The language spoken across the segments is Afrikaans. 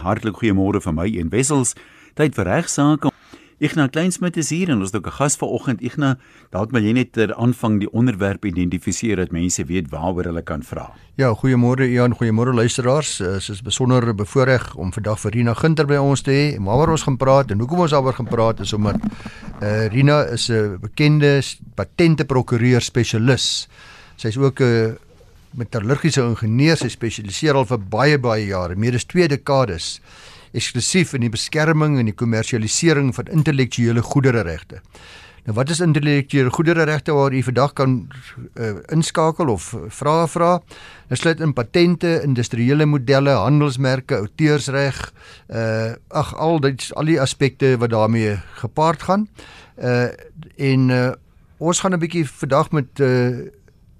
Hartlik goeiemôre van my een wessels. Tyd vir regsaake. Ignas Kleinsmit is hier en ons het ook 'n gas vanoggend. Ignas, dalk wil jy net ter aanvang die onderwerp identifiseer dat mense weet waaroor hulle kan vra. Ja, goeiemôre Ian, goeiemôre luisteraars. Dit is besonder bevoorreg om vandag vir Rina Ginter by ons te hê. Maar waaroor ons gaan praat en hoekom ons daaroor gaan praat is omdat uh, Rina is 'n bekende patente prokureur spesialis. Sy's ook 'n uh, metallurgiese ingenieur, sy spesialiseer al vir baie baie jare, meer as 2 dekades eksklusief in die beskerming en die kommersialisering van intellektuele goedereregte. Nou wat is intellektuele goedereregte waar u vandag kan uh, inskakel of vra vra? Dit sluit in patente, industriële modelle, handelsmerke, outeursreg, uh ag al dit al die aspekte wat daarmee gepaard gaan. Uh en uh, ons gaan 'n bietjie vandag met uh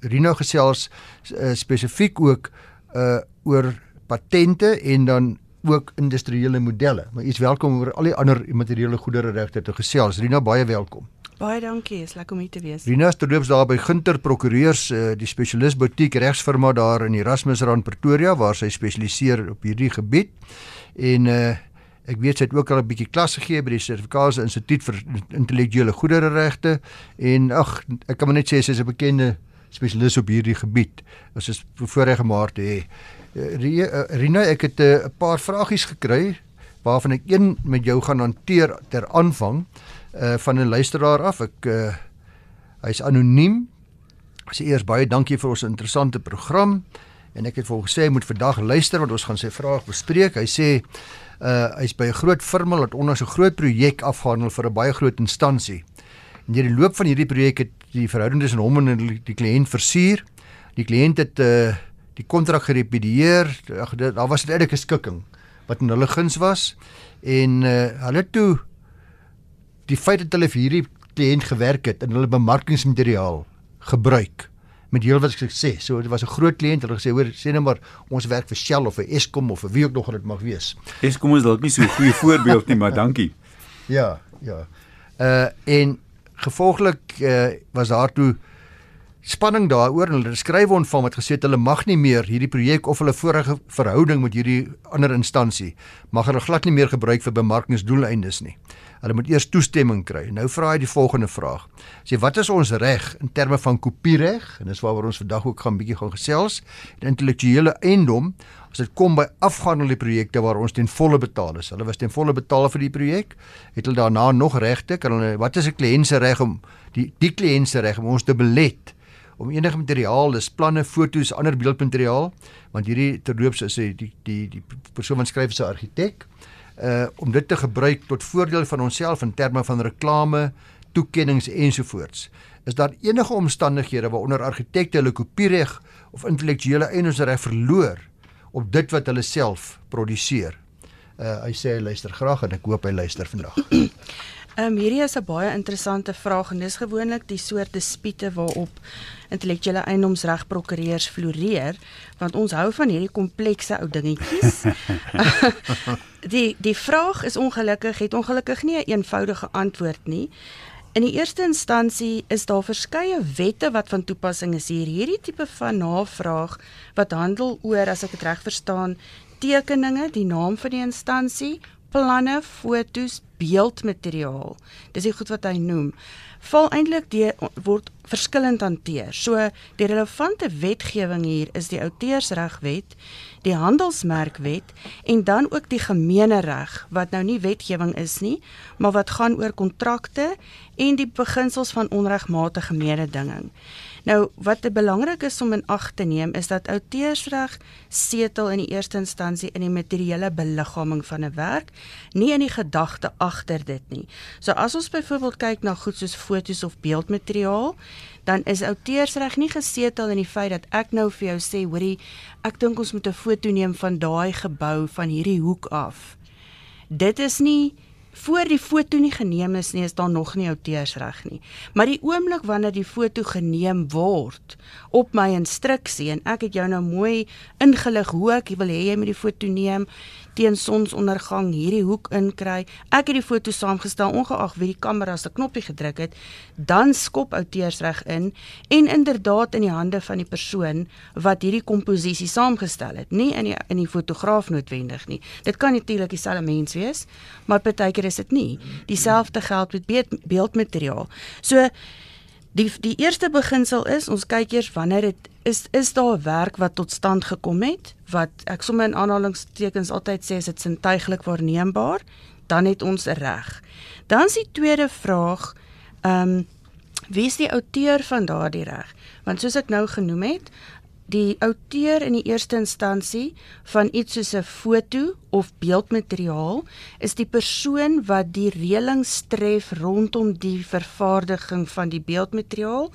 Rino gesels uh, spesifiek ook uh oor patente en dan ook industriële modelle. Maar u is welkom oor al die ander immateriële goedere regte te gesels. Rina baie welkom. Baie dankie, is lekker om hier te wees. Rina Stroobs daar by Ginter Prokureurs, uh, die spesialis butiek regsfirma daar in Erasmusrand Pretoria waar sy spesialiseer op hierdie gebied. En uh ek weet sy het ook al 'n bietjie klas gegee by die Sertifikaatse Instituut vir Intellektuele Goedere Regte en ag, ek kan maar net sê sy is 'n bekende spesialis op hierdie gebied. Ons is voorreg om haar te hê. Eh, Rina, ek het eh, 'n uh, paar vragies gekry waarvan ek een met jou gaan hanteer ter aanvang uh van 'n luisteraar af. Ek uh hy's anoniem. Sê eers baie dankie vir ons interessante program en ek het vir hom gesê hy moet vandag luister want ons gaan sy vraag bespreek. Hy sê uh hy's by 'n groot firma wat onlangs 'n groot projek afgehandel vir 'n baie groot instansie. En in die loop van hierdie projek het die verhouding tussen hom en die kliënt versuur. Die kliënt het uh die kontrak gerepedieer. Ag daar was eintlik 'n skikking wat in hulle guns was en uh, hulle toe die feit dat hulle vir hierdie kliënt gewerk het en hulle bemarkingsmateriaal gebruik met heelwat sukses. So dit was 'n groot kliënt. Hulle gesê hoor, sê net maar ons werk vir Shell of vir Eskom of vir wie ook nog dit mag wees. Eskom is dalk nie so 'n goeie voorbeeld nie, maar dankie. Ja, ja. Uh en gevolglik uh, was daar toe spanning daaroor en hulle skryf ontvang wat gesê het hulle mag nie meer hierdie projek of hulle vorige verhouding met hierdie ander instansie mag hulle glad nie meer gebruik vir bemarkingsdoeleindes nie. Hulle moet eers toestemming kry. Nou vra hy die volgende vraag. Sê wat is ons reg in terme van kopiereg? En dis waaroor ons vandag ook gaan bietjie gaan gesels. Die intellektuele eiendom as dit kom by afgehandelde projekte waar ons ten volle betaal is. Hulle was ten volle betaal vir die projek. Het hulle daarna nog regte? Kan hulle wat is 'n kliënt se reg om die die kliënt se reg om ons te belet? Om enige materiaal, dis planne, fotos, ander beeldmateriaal, want hierdie terloops is die die die, die persoon wat skryf is 'n argitek, uh om dit te gebruik tot voordeel van onsself in terme van reklame, toekenninge ensovoorts. Is daar enige omstandighede waaronder argitekte hulle kopiereg of intellektuele eienaarsreg verloor op dit wat hulle self produseer? Uh hy sê hy luister graag en ek hoop hy luister vandag. Ehm um, hierdie is 'n baie interessante vraag en dis gewoonlik die soort dispute waarop intellektuele eiendomsreg prokureurs floreer want ons hou van hierdie komplekse ou dingetjies. die die vraag is ongelukkig het ongelukkig nie 'n een eenvoudige antwoord nie. In die eerste instansie is daar verskeie wette wat van toepassing is hier. Hierdie tipe van navraag wat handel oor as ek dit reg verstaan, tekeninge, die naam van die instansie, planne, fotos, beeldmateriaal. Dis die goed wat hy noem. Val eintlik die word verskillend hanteer. So die relevante wetgewing hier is die outeursregwet, die handelsmerkwet en dan ook die gemeenereg wat nou nie wetgewing is nie, maar wat gaan oor kontrakte en die beginsels van onregmatige mededinging. Nou wat belangrik is om in ag te neem is dat outeursreg setel in die eerste instansie in die materiële beliggaaming van 'n werk, nie in die gedagte agter dit nie. So as ons byvoorbeeld kyk na goed soos fotos of beeldmateriaal, dan is outeursreg nie gesetel in die feit dat ek nou vir jou sê, hoorie, ek dink ons moet 'n foto neem van daai gebou van hierdie hoek af. Dit is nie voor die foto nie geneem is nie, is daar nog nie outeursreg nie. Maar die oomblik wanneer die foto geneem word op my instruksie en ek het jou nou mooi ingelig hoe ek wil hê jy moet die foto neem, teen sonsondergang hierdie hoek inkry. Ek het die foto saamgestel ongeag wie die kamera se knoppie gedruk het, dan skop outeursreg in en inderdaad in die hande van die persoon wat hierdie komposisie saamgestel het, nie in die in die fotograaf noodwendig nie. Dit kan natuurlik dieselfde mens wees, maar partykeer is dit nie. Dieselfde geld met beeld, beeldmateriaal. So Die die eerste beginsel is ons kyk eers wanneer dit is is daar 'n werk wat tot stand gekom het wat ek sommer in aanhalingstekens altyd sê is dit sintuiglik waarneembaar, dan het ons reg. Dan is die tweede vraag, ehm um, wie is die outeur van daardie reg? Want soos ek nou genoem het, die outeur in die eerste instansie van iets soos 'n foto of beeldmateriaal is die persoon wat die reëlings tref rondom die vervaardiging van die beeldmateriaal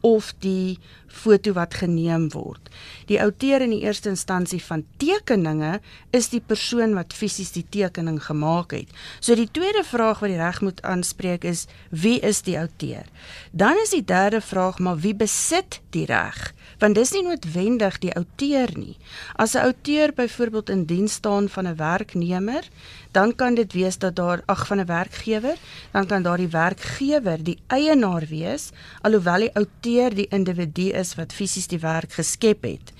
of die foto wat geneem word. Die outeur in die eerste instansie van tekeninge is die persoon wat fisies die tekening gemaak het. So die tweede vraag wat die reg moet aanspreek is wie is die outeur? Dan is die derde vraag maar wie besit die reg? Want dis nie noodwendig die outeur nie. As 'n outeur byvoorbeeld in diens staan van 'n werknemer, dan kan dit wees dat daar ag van 'n werkgewer, dan kan daardie werkgewer die eienaar wees alhoewel die outeur die individu is wat fisies die werk geskep het.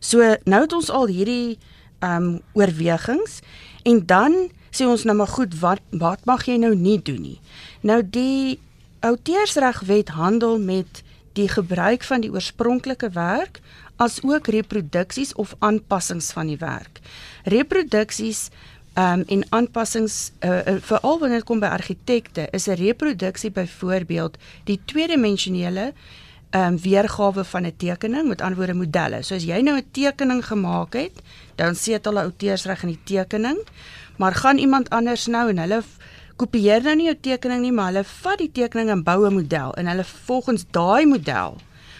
So nou het ons al hierdie ehm um, oorwegings en dan sê ons nou maar goed wat wat mag jy nou nie doen nie. Nou die outeursregwet handel met die gebruik van die oorspronklike werk as ook reproduksies of aanpassings van die werk. Reproduksies ehm um, en aanpassings uh, uh, veral wanneer dit kom by argitekte is 'n reproduksie byvoorbeeld die tweedimensionele um, weergawe van 'n tekening, met ander woorde modelle. So as jy nou 'n tekening gemaak het, dan sit hulle outeursreg in die tekening, maar gaan iemand anders nou en hulle kopieer nou nie jou tekening nie, maar hulle vat die tekening en bou 'n model en hulle volgens daai model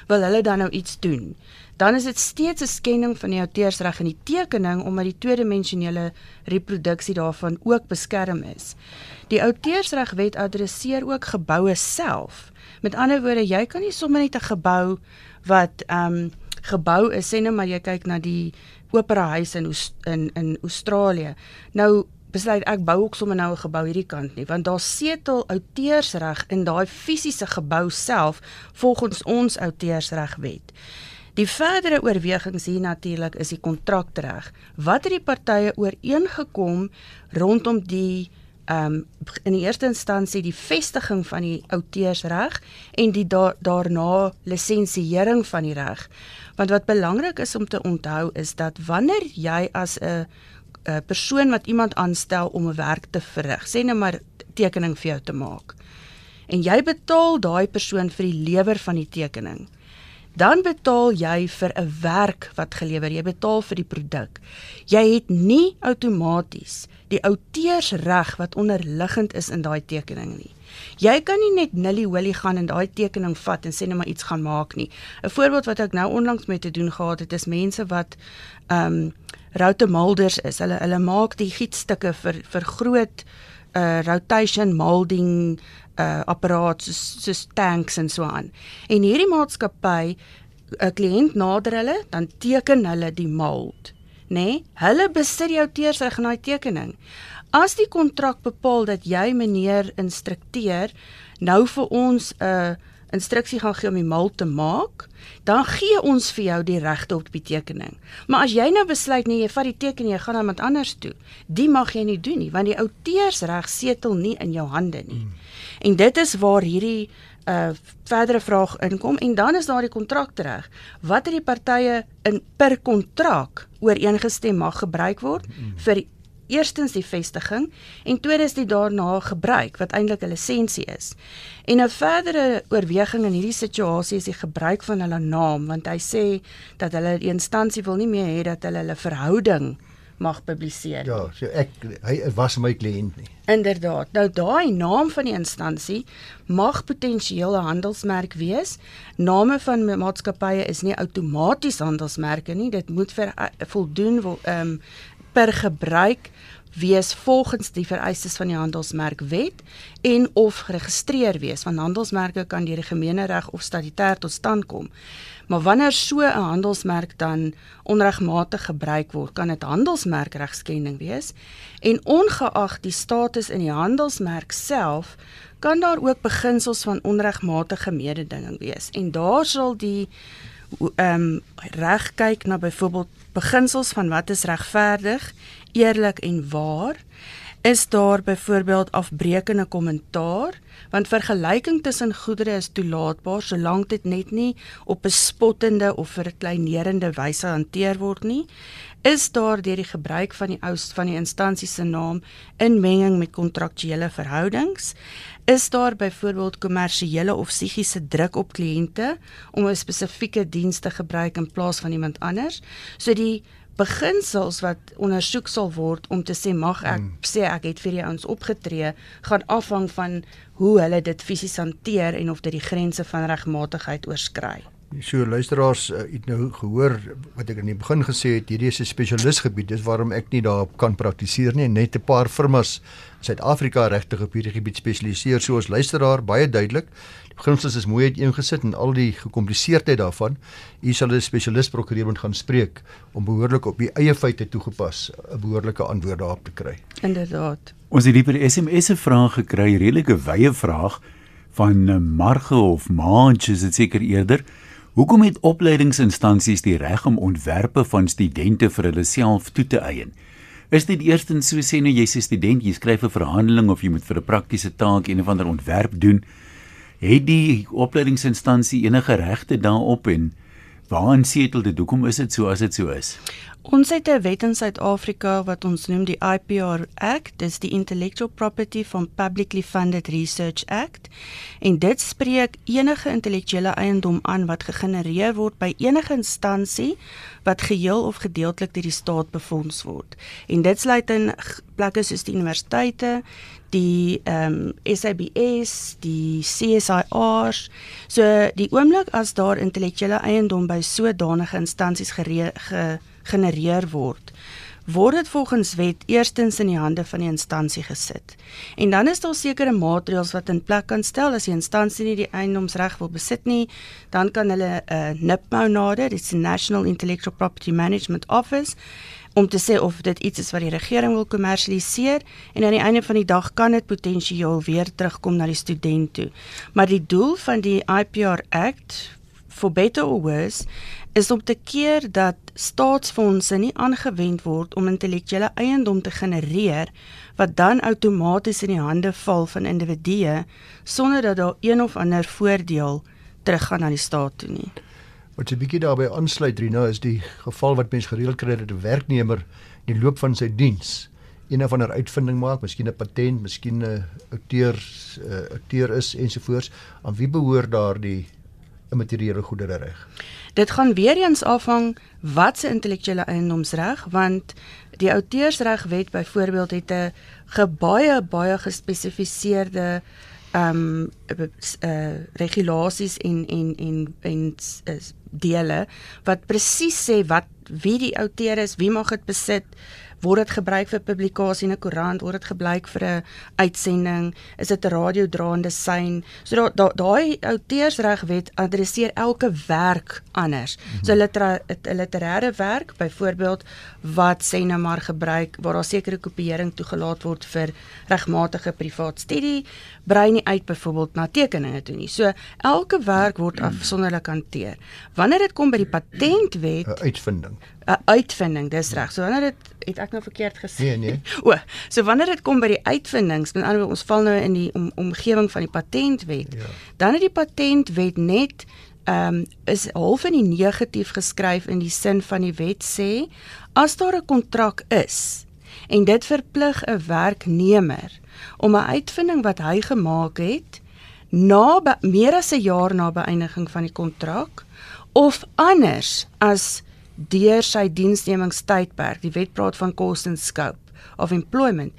wil hulle dan nou iets doen. Dan is dit steeds 'n skending van die outeursreg in die tekening omdat die tweedimensionele reproduksie daarvan ook beskerm is. Die outeursregwet adresseer ook geboue self. Met ander woorde, jy kan nie sommer net 'n gebou wat ehm um, gebou is, sê net maar jy kyk na die Opera Huis in in in Australië. Nou besluit ek bou ook sommer nou 'n gebou hierdie kant nie, want daar setel outeursreg in daai fisiese gebou self volgens ons outeursregwet. Die verdere oorwegings hier natuurlik is die kontraktreg. Wat het die partye ooreengekom rondom die um, in die eerste instansie die vestiging van die outeursreg en die da daarna lisensiering van die reg. Want wat belangrik is om te onthou is dat wanneer jy as 'n 'n persoon wat iemand aanstel om 'n werk te verrig, sê nou maar tekening vir jou te maak. En jy betaal daai persoon vir die lewer van die tekening dan betaal jy vir 'n werk wat gelewer, jy betaal vir die produk. Jy het nie outomaties die outeursreg wat onderliggend is in daai tekening nie. Jy kan nie net nilly-willy gaan en daai tekening vat en sê net maar iets gaan maak nie. 'n Voorbeeld wat ek nou onlangs mee te doen gehad het, is mense wat ehm um, route molders is. Hulle hulle maak die gietstukke vir vir groot uh rotation molding uh apparaat soos soos tanks en so aan. En hierdie maatskappy 'n kliënt nader hulle, dan teken hulle die mold, nê? Nee? Hulle besit die outeursreg in daai tekening. As die kontrak bepaal dat jy meneer instrukteer nou vir ons 'n uh, instruksie gaan gee om die mal te maak, dan gee ons vir jou die regte op die tekening. Maar as jy nou besluit nee, jy vat die teken en jy gaan na iemand anders toe, dit mag jy nie doen nie, want die outeursreg setel nie in jou hande nie. Hmm. En dit is waar hierdie uh verdere vraag inkom en dan is daar die kontraktereg. Wat het die partye in per kontrak ooreengestem mag gebruik word hmm. vir eerstens die vestiging en tweedens die daarna gebruik wat eintlik 'n lisensie is. En 'n verdere oorweging in hierdie situasie is die gebruik van hulle naam want hy sê dat hulle die instansie wil nie meer hê dat hulle hulle verhouding mag publiseer. Ja, so ek hy was my kliënt nie. Inderdaad. Nou daai naam van die instansie mag potensieel 'n handelsmerk wees. Name van maatskappye is nie outomaties handelsmerke nie. Dit moet vir voldoen ehm um, per gebruik wees volgens die vereistes van die handelsmerkwet en of geregistreer wees want handelsmerke kan deur die gemeenereg of statutêr tot stand kom. Maar wanneer so 'n handelsmerk dan onregmatig gebruik word, kan dit handelsmerkregskending wees. En ongeag die status in die handelsmerk self, kan daar ook beginsels van onregmatige mededinging wees. En daar sal die ehm um, reg kyk na byvoorbeeld beginsels van wat is regverdig, eerlik en waar is daar byvoorbeeld afbreekende kommentaar? Want vergelyking tussen goedere is toelaatbaar solank dit net nie op 'n spottende of verkleinerende wyse hanteer word nie. Is daar deur die gebruik van die ou van die instansie se naam inmenging met kontraktuele verhoudings? Is daar byvoorbeeld kommersiële of psigiese druk op kliënte om 'n spesifieke diens te gebruik in plaas van iemand anders? So die beginsels wat ondersoek sal word om te sê mag ek hmm. sê ek het vir die ouens opgetree gaan afhang van hoe hulle dit fisies hanteer en of dit die grense van regmatigheid oorskry. So luisteraars, uh, het nou gehoor wat ek in die begin gesê het, hierdie is 'n spesialisgebied, dis waarom ek nie daarop kan praktiseer nie, net 'n paar firmas in Suid-Afrika regtig op hierdie gebied spesialiseer. So as luisteraar baie duidelik, beginsels is mooi uiteengesit en al die gekompliseerdheid daarvan. U sal 'n spesialis prokureur moet gaan spreek om behoorlik op die eie feite toegepas 'n behoorlike antwoord daarop te kry. Inderdaad. Ons het dieper SMS se vraag gekry, redelike wye vraag van eh, Marge of Maanch is dit seker eerder. Hoekom het opleidingsinstansies die reg om ontwerpe van studente vir hulle self toe te eien? Is dit eerstens so sê nou jy's 'n student, jy skryf 'n verhandeling of jy moet vir 'n praktiese taak een of ander ontwerp doen, het die opleidingsinstansie enige regte daarop en waaraan setel dit? Hoekom is dit so as dit so is? Ons het 'n wet in Suid-Afrika wat ons noem die IPR Act, dis die Intellectual Property from Publicly Funded Research Act. En dit spreek enige intellektuele eiendom aan wat gegenereer word by enige instansie wat geheel of gedeeltelik deur die staat befonds word. En dit sluit in plekke soos die universiteite, die ehm um, SABS, die CSIR's. So die oomblik as daar intellektuele eiendom by sodanige instansies gegenereer word, word dit volgens wet eerstens in die hande van die instansie gesit. En dan is daar sekere maatreëls wat in plek kan stel as die instansie nie die eiendomsreg wil besit nie, dan kan hulle 'n uh, NIPMO nader, dit is National Intellectual Property Management Office om te sê of dit iets is wat die regering wil kommersialiseer en aan die einde van die dag kan dit potensieel weer terugkom na die student toe. Maar die doel van die IPR Act for better or worse is om te keer dat staatsfondse nie aangewend word om intellektuele eiendom te genereer wat dan outomaties in die hande val van individue sonder dat daar een of ander voordeel teruggaan na die staat toe nie. Wat 'n bietjie daarbey aansluit Rina is die geval wat mens gereeld kry dat 'n werknemer in die loop van sy diens een of ander uitvinding maak, miskien 'n patent, miskien 'n outeur uh, outeur is ensovoorts, aan wie behoort daardie immateriële goedere reg? Dit gaan weer eens afhang wat se intellektuele eiendomsreg, want die outeursregwet byvoorbeeld het 'n baie baie gespesifiseerde ehm um, uh, regulasies en en en en uh, dele wat presies sê wat wie die outeur is, wie mag dit besit, word dit gebruik vir publikasie in 'n koerant, word dit gebruik vir 'n uitsending, is dit 'n radiodraande sein. So daai da, daai outeursregwet adresseer elke werk anders. Mm -hmm. So 'n litera, literêre werk byvoorbeeld wat sê nou maar gebruik waar daar sekere kopieering toegelaat word vir regmatige privaat studie, brei nie uit byvoorbeeld na tekeninge toe nie. So elke werk word afsonderlik hanteer. Wanneer dit kom by die patentwet, 'n uitvinding 'n uitvinding, dis reg. So wanneer dit het ek nou verkeerd gesê. Nee, nee. O, so wanneer dit kom by die uitvindings, met ander woorde ons val nou in die om, omgewing van die patentwet. Ja. Dan het die patentwet net ehm um, is half in die negatief geskryf in die sin van die wet sê as daar 'n kontrak is en dit verplig 'n werknemer om 'n uitvinding wat hy gemaak het na meer as 'n jaar na beëindiging van die kontrak of anders as deur sy diensnemingstydperk. Die wet praat van cost and scope of employment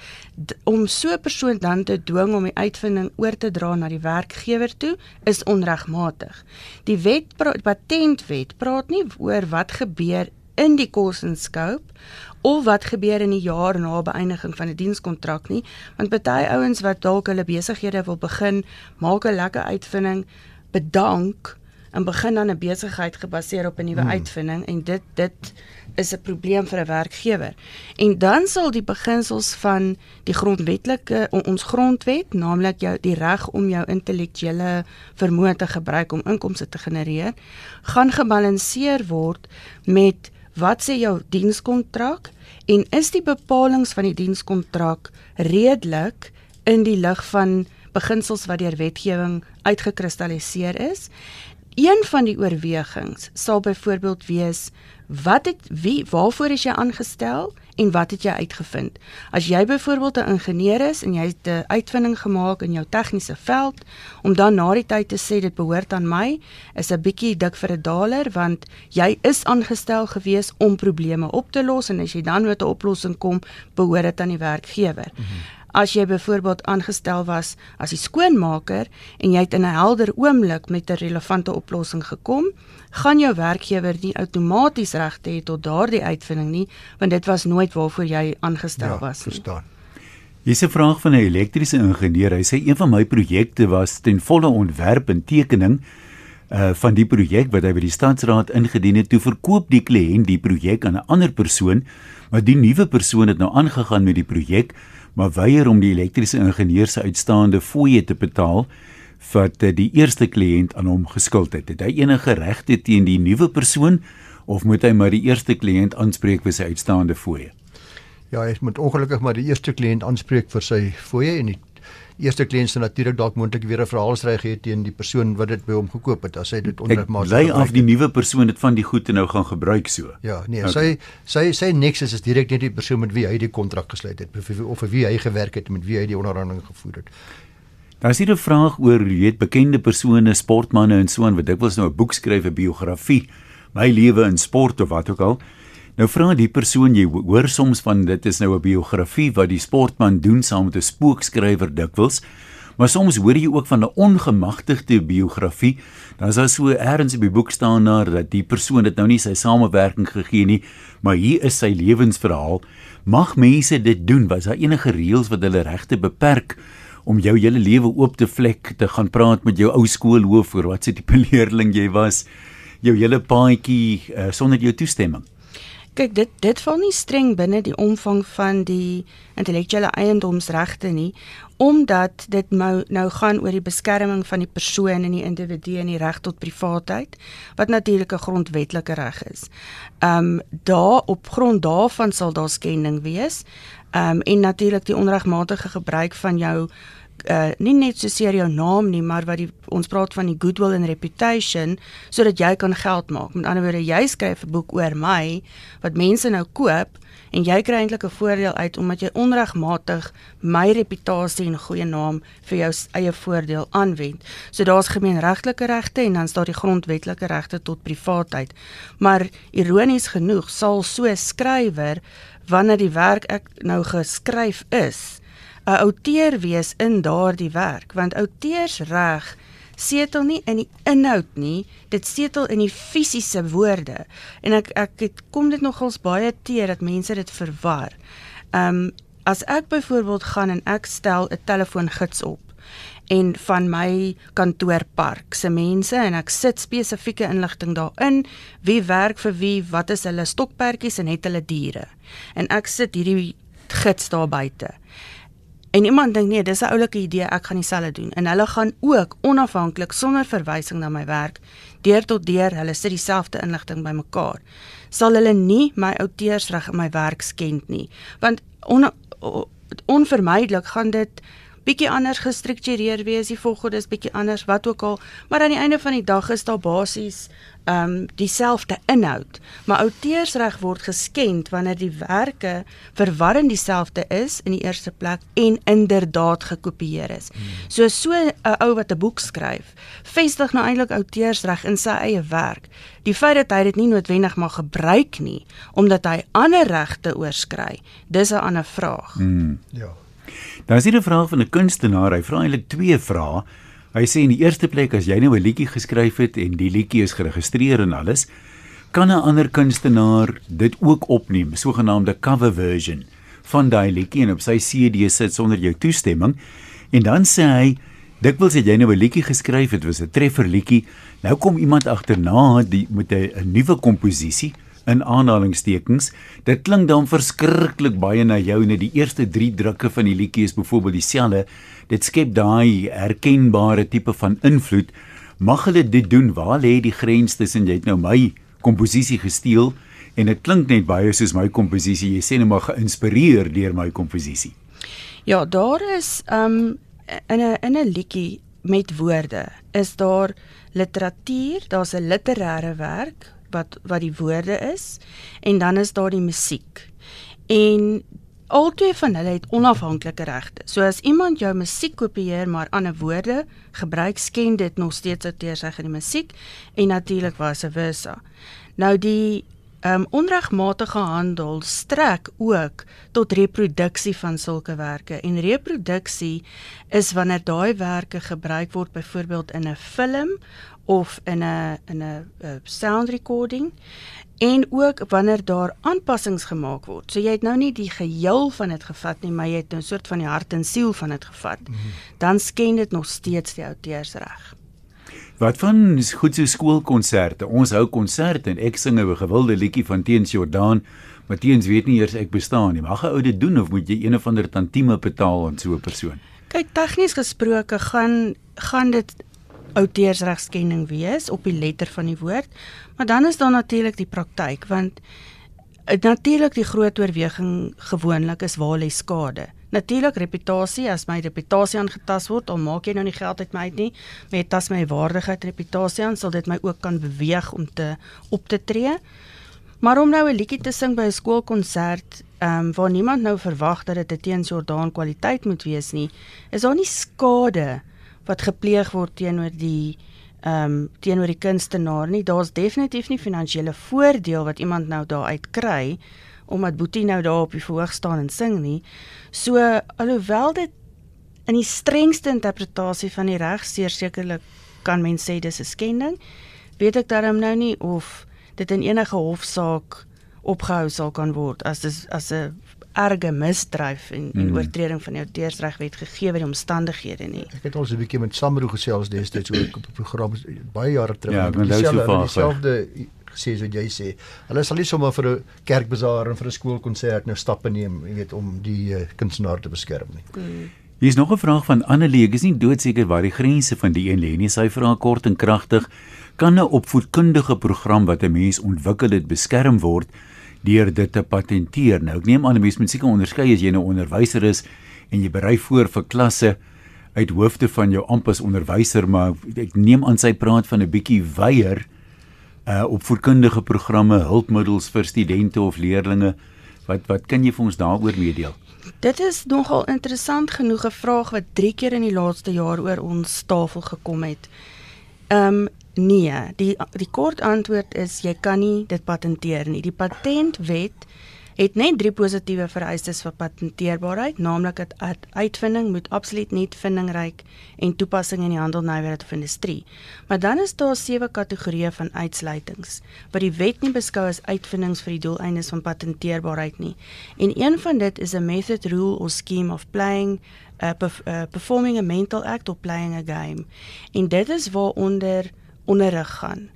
om so 'n persoon dan te dwing om die uitvinding oor te dra na die werkgewer toe is onregmatig. Die wet patentwet praat nie oor wat gebeur in die cost and scope of wat gebeur in die jaar na beëindiging van 'n die dienskontrak nie, want baie ouens wat dalk hulle besighede wil begin, maak 'n lekker uitvinding, bedank en begin dan 'n besigheid gebaseer op 'n nuwe hmm. uitvinding en dit dit is 'n probleem vir 'n werkgewer. En dan sal die beginsels van die grondwetlike ons grondwet, naamlik jou die reg om jou intellektuele vermoë te gebruik om inkomste te genereer, gaan gebalanseer word met wat sê jou dienskontrak en is die bepalinge van die dienskontrak redelik in die lig van beginsels wat deur wetgewing uitgekristalliseer is. Een van die oorwegings sal byvoorbeeld wees wat het wie waarvoor is jy aangestel en wat het jy uitgevind? As jy byvoorbeeld 'n ingenieur is en jy het 'n uitvinding gemaak in jou tegniese veld om dan na die tyd te sê dit behoort aan my, is 'n bietjie dik vir 'n daler want jy is aangestel gewees om probleme op te los en as jy dan met 'n oplossing kom, behoort dit aan die werkgewer. Mm -hmm. As jy byvoorbeeld aangestel was as die skoonmaker en jy het in 'n helder oomblik met 'n relevante oplossing gekom, gaan jou werkgewer nie outomaties regte hê tot daardie uitvinding nie, want dit was nooit waarvoor jy aangestel ja, was nie. Verstaan. Hier's 'n vraag van 'n elektriese ingenieur. Hy sê een van my projekte was ten volle ontwerp en tekening uh van die projek wat hy by die stadsraad ingedien het. Toe verkoop die kliënt die projek aan 'n ander persoon, maar die nuwe persoon het nou aangegaan met die projek maar weier om die elektriese ingenieur se uitstaande fooie te betaal wat eh, die eerste kliënt aan hom geskuld het. Het hy enige regte teen die nuwe persoon of moet hy maar die eerste kliënt aanspreek vir sy uitstaande fooie? Ja, hy moet ongelukkig maar die eerste kliënt aanspreek vir sy fooie en die eerste kliënt se natuurlik dalk moontlik weer 'n verhaalsry gee teen die persoon wat dit by hom gekoop het as hy dit onregmatig. Lei af die nuwe persoon dit van die goed nou gaan gebruik so. Ja, nee, okay. sy sy sy Nexus is direk net die persoon met wie hy die kontrak gesluit het of vir wie hy gewerk het met wie hy die onderhandeling gevoer het. Daar is hier 'n vraag oor jy weet bekende persone, sportmense en so aan wat dikwels nou 'n boek skryf, 'n biografie, my lewe in sport of wat ook al. Nou vra die persoon jy hoor soms van dit is nou 'n biografie wat die sportman doen saam met 'n spookskrywer dikwels. Maar soms hoor jy ook van 'n ongemagtigde biografie. Dan is daar so eers op die boek staan daar dat die persoon dit nou nie sy samewerking gegee nie, maar hier is sy lewensverhaal. Mag mense dit doen? Was daar enige reëls wat hulle regte beperk om jou hele lewe oop te vlek te gaan praat met jou ou skoolhoof oor wat se tipe leerling jy was? Jou hele paadjie uh, sonder jou toestemming. Kyk, dit dit val nie streng binne die omvang van die intellektuele eiendomsregte nie, omdat dit nou nou gaan oor die beskerming van die persoon en die individu en die reg tot privaatheid, wat natuurlik 'n grondwetlike reg is. Um, daar op grond daarvan sal daar skending wees. Um, en natuurlik die onregmatige gebruik van jou uh nie net so seer jou naam nie, maar wat die ons praat van die goodwill and reputation sodat jy kan geld maak. Met ander woorde, jy skryf 'n boek oor my wat mense nou koop en jy kry eintlik 'n voordeel uit omdat jy onregmatig my reputasie en goeie naam vir jou eie voordeel aanwend. So daar's gemeenregtelike regte en dan's daar die grondwetlike regte tot privaatheid. Maar ironies genoeg sal so 'n skrywer wanneer die werk ek nou geskryf is, 'n outeur wees in daardie werk want outeursreg setel nie in die inhoud nie dit setel in die fisiese woorde. En ek ek het, kom dit nogals baie teer dat mense dit verwar. Um, as ek byvoorbeeld gaan en ek stel 'n telefoongids op en van my kantoorpark se mense en ek sit spesifieke inligting daarin wie werk vir wie wat is hulle stokperdjies en het hulle diere. En ek sit hierdie gids daar buite En iemand dink nee, dis 'n oulike idee, ek gaan dieselfde doen. En hulle gaan ook onafhanklik sonder verwysing na my werk deur tot deur, hulle sit dieselfde inligting bymekaar. Sal hulle nie my outeursreg in my werk skend nie, want on, onvermydelik gaan dit bietjie anders gestruktureer wees, die volgorde is bietjie anders, wat ook al, maar aan die einde van die dag is daar basies ehm um, dieselfde inhoud. Maar outeursreg word geskend wanneer die werke verwarrend dieselfde is in die eerste plek en inderdaad gekopieer is. Hmm. So so 'n ou wat 'n boek skryf, vestig nou eintlik outeursreg in sy eie werk. Die feit dat hy dit nie noodwendig mag gebruik nie omdat hy ander regte oorskry, dis 'n ander vraag. Hmm. Ja. Dan is hier 'n vraag van 'n kunstenaar. Hy vra eintlik twee vrae. Hy sê in die eerste plek as jy nou 'n liedjie geskryf het en die liedjie is geregistreer en alles, kan 'n ander kunstenaar dit ook opneem, sogenaamde cover version van daai liedjie en op sy CD sit sonder jou toestemming. En dan sê hy Dikwels het jy nou 'n liedjie geskryf, dit was 'n treffer liedjie. Nou kom iemand agterna die met 'n nuwe komposisie in aanhalingstekens. Dit klink dan verskriklik baie na jou net die eerste 3 drukke van die liedjie is byvoorbeeld dieselfde. Dit skep daai herkenbare tipe van invloed. Mag hulle dit doen? Waar lê die grens tussen jy het nou my komposisie gesteel en dit klink net baie soos my komposisie. Jy sê net maar geïnspireer deur my komposisie. Ja, daar is um in 'n in 'n liedjie met woorde is daar literatuur, daar's 'n literêre werk wat wat die woorde is en dan is daar die musiek. En albei van hulle het onafhanklike regte. So as iemand jou musiek kopieer maar ander woorde gebruik, sken dit nog steeds outeursreg in die musiek en natuurlik vice versa. Nou die um, onregmatige handel strek ook tot reproduksie van sulke werke en reproduksie is wanneer daaiwerke gebruik word byvoorbeeld in 'n film of in 'n in 'n sound recording en ook wanneer daar aanpassings gemaak word. So jy het nou nie die geheel van dit gevat nie, maar jy het 'n soort van die hart en siel van dit gevat. Mm -hmm. Dan sken dit nog steeds die outeursreg. Wat van goed so skoolkonserte? Ons hou konserte en ek sing 'n gewilde liedjie van Teens Jordaan. Matteens weet nie eers ek bestaan nie. Mag 'n ou dit doen of moet jy een of ander tantieme betaal aan so 'n persoon? Kyk, tegnies gesproke gaan gaan dit outeursregskenning wees op die letter van die woord. Maar dan is daar natuurlik die praktyk want natuurlik die groot oorweging gewoonlik is waar lê skade. Natuurlik reputasie, as my reputasie aangetast word, al maak jy nou nie geld uit my uit nie, maar dit tas my waardigheid, reputasie aan, sal dit my ook kan beweeg om te op te tree. Maar om nou 'n liedjie te sing by 'n skoolkonsert, ehm um, waar niemand nou verwag dat dit 'n teens Jordaan kwaliteit moet wees nie, is daar nie skade wat gepleeg word teenoor die ehm um, teenoor die kunstenaar nie. Daar's definitief nie finansiële voordeel wat iemand nou daaruit kry omdat Boetie nou daar op die verhoog staan en sing nie. So alhoewel dit in die strengste interpretasie van die reg sekerlik kan mens sê dis 'n skending, weet ek darm nou nie of dit in enige hofsaak opgehou sal kan word as dis as 'n erge misdryf en en mm. oortreding van die auteursregwet gegee word die omstandighede nie. Ek het ons 'n bietjie met Samro gesels destyds oor op 'n program baie jare terug. Ja, dieselfde sê so jy sê. Hulle sal nie sommer vir 'n kerkbazaar en vir 'n skoolkonsert nou stappe neem, jy weet, om die uh, kunstenaar te beskerm nie. Hmm. Hier is nog 'n vraag van Annelie. Ek is nie doodseker waar die grense van die een lê nie. Sy vra kort en kragtig: Kan 'n opvoedkundige program wat 'n mens ontwikkel het beskerm word deur dit te patenteer? Nou, ek neem aan 'n mens moet seker onderskei as jy 'n nou onderwyser is en jy berei voor vir klasse uit hoofde van jou ampas onderwyser, maar ek neem aan sy praat van 'n bietjie weier uh opvoedkundige programme, hulpmiddels vir studente of leerdlinge. Wat wat kan jy vir ons daaroor meedeel? Dit is nogal interessant genoeg 'n vraag wat 3 keer in die laaste jaar oor ons tafel gekom het. Ehm um, nee, die die kort antwoord is jy kan nie dit patenteer nie. Die patentwet het net drie positiewe vereistes vir patenteerbaarheid, naamlik dat uitvinding moet absoluut nie vindingryk en toepassing in die handel, nywerheid of industrie. Maar dan is daar sewe kategorieë van uitsluitings wat die wet nie beskou as uitvindings vir die doeleindes van patenteerbaarheid nie. En een van dit is 'n method rule or scheme of playing uh, uh, performing a mental act or playing a game. En dit is waaronder onderrig gaan.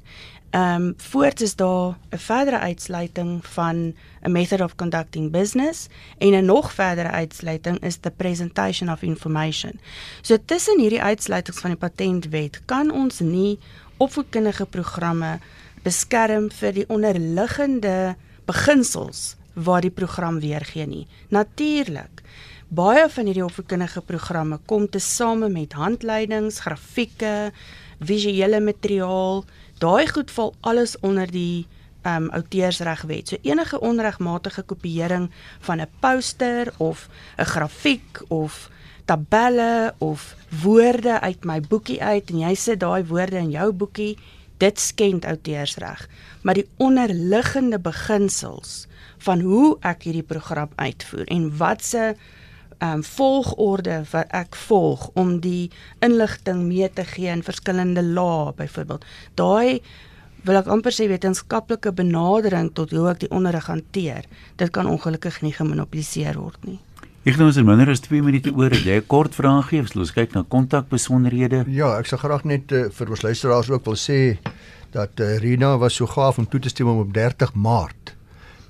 Ehm um, voorts is daar 'n verdere uitsluiting van a method of conducting business en 'n nog verdere uitsluiting is the presentation of information. So tussen hierdie uitsluitings van die patentwet kan ons nie opvoedkundige programme beskerm vir die onderliggende beginsels waar die program weergee nie. Natuurlik Baie van hierdie opvoedkundige programme kom te same met handleidings, grafieke, visuele materiaal, daai goed val alles onder die ehm um, outeursregwet. So enige onregmatige kopieering van 'n poster of 'n grafiek of tabelle of woorde uit my boekie uit en jy sit daai woorde in jou boekie, dit skend outeursreg. Maar die onderliggende beginsels van hoe ek hierdie program uitvoer en wat se um, volgorde wat ek volg om die inligting mee te gee in verskillende lae byvoorbeeld. Daai wil ek amper sê wetenskaplike benadering tot hoe ek die onderrig hanteer. Dit kan ongelukkig nie gemonopoliseer word nie. Ek het nou so minder as 2 minute oor. Het jy 'n kort vraag gee? Ons kyk na kontakbesonderhede. Ja, ek sal graag net uh, vir ons luisteraars ook wil sê dat uh, Rina was so gaaf om toe te stem om op 30 Maart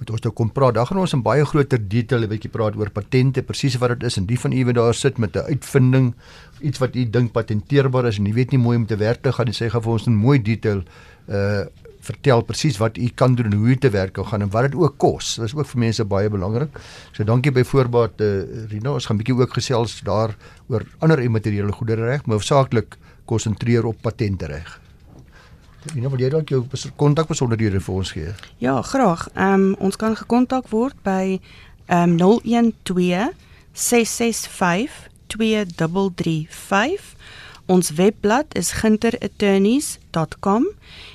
met ons te kom praat. Dan gaan ons in baie groter detail 'n bietjie praat oor patente, presies wat dit is en die van u wat daar sit met 'n uitvinding, iets wat u dink patenteerbaar is en u weet nie mooi om te werk te gaan en sê gaan vir ons in mooi detail uh vertel presies wat u kan doen en hoe dit te werk gaan en wat dit ook kos. Dit is ook vir mense baie belangrik. So dankie by voorbaat uh, Rina. Ons gaan bietjie ook gesels daar oor ander immateriële goedere reg, maar hoofsaaklik konsentreer op patente reg. Jy nou wil jy dalk jou kontakbesonderhede vir ons gee? Ja, graag. Ehm um, ons kan gekontak word by ehm um, 012 665 2335. Ons webblad is ginterattorneys.com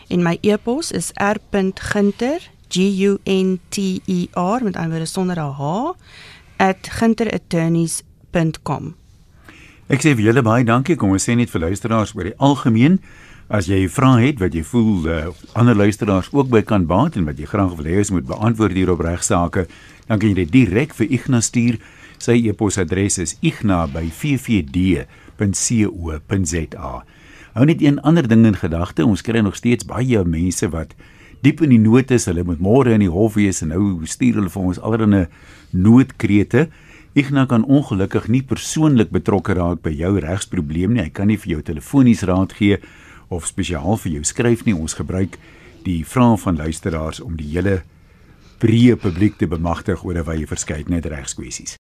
en my e-pos is r.ginter g u n t e r met aanwoorde sonder 'n h @ginterattorneys.com. Ek sê vir julle baie dankie. Kom ons sê net vir luisteraars oor die algemeen As jy 'n vraag het wat jy voel uh, ander luisteraars ook by kan baat en wat jy graag wil hê ons moet beantwoord hier op regsaake, dan kan jy dit direk vir Ignas stuur. Sy e-posadres is igna@ffd.co.za. Hou net een ander ding in gedagte, ons kry nog steeds baie mense wat diep in die nood is, hulle moet môre in die hof wees en nou stuur hulle vir ons allerlei noodkrete. Igna kan ongelukkig nie persoonlik betrokke raak by jou regsprobleem nie. Hy kan nie vir jou telefonies raad gee of spesiaal vir jou skryf nie. Ons gebruik die vrae van luisteraars om die hele breë publiek te bemagtig oor 'n wye verskeidenheid regskwessies.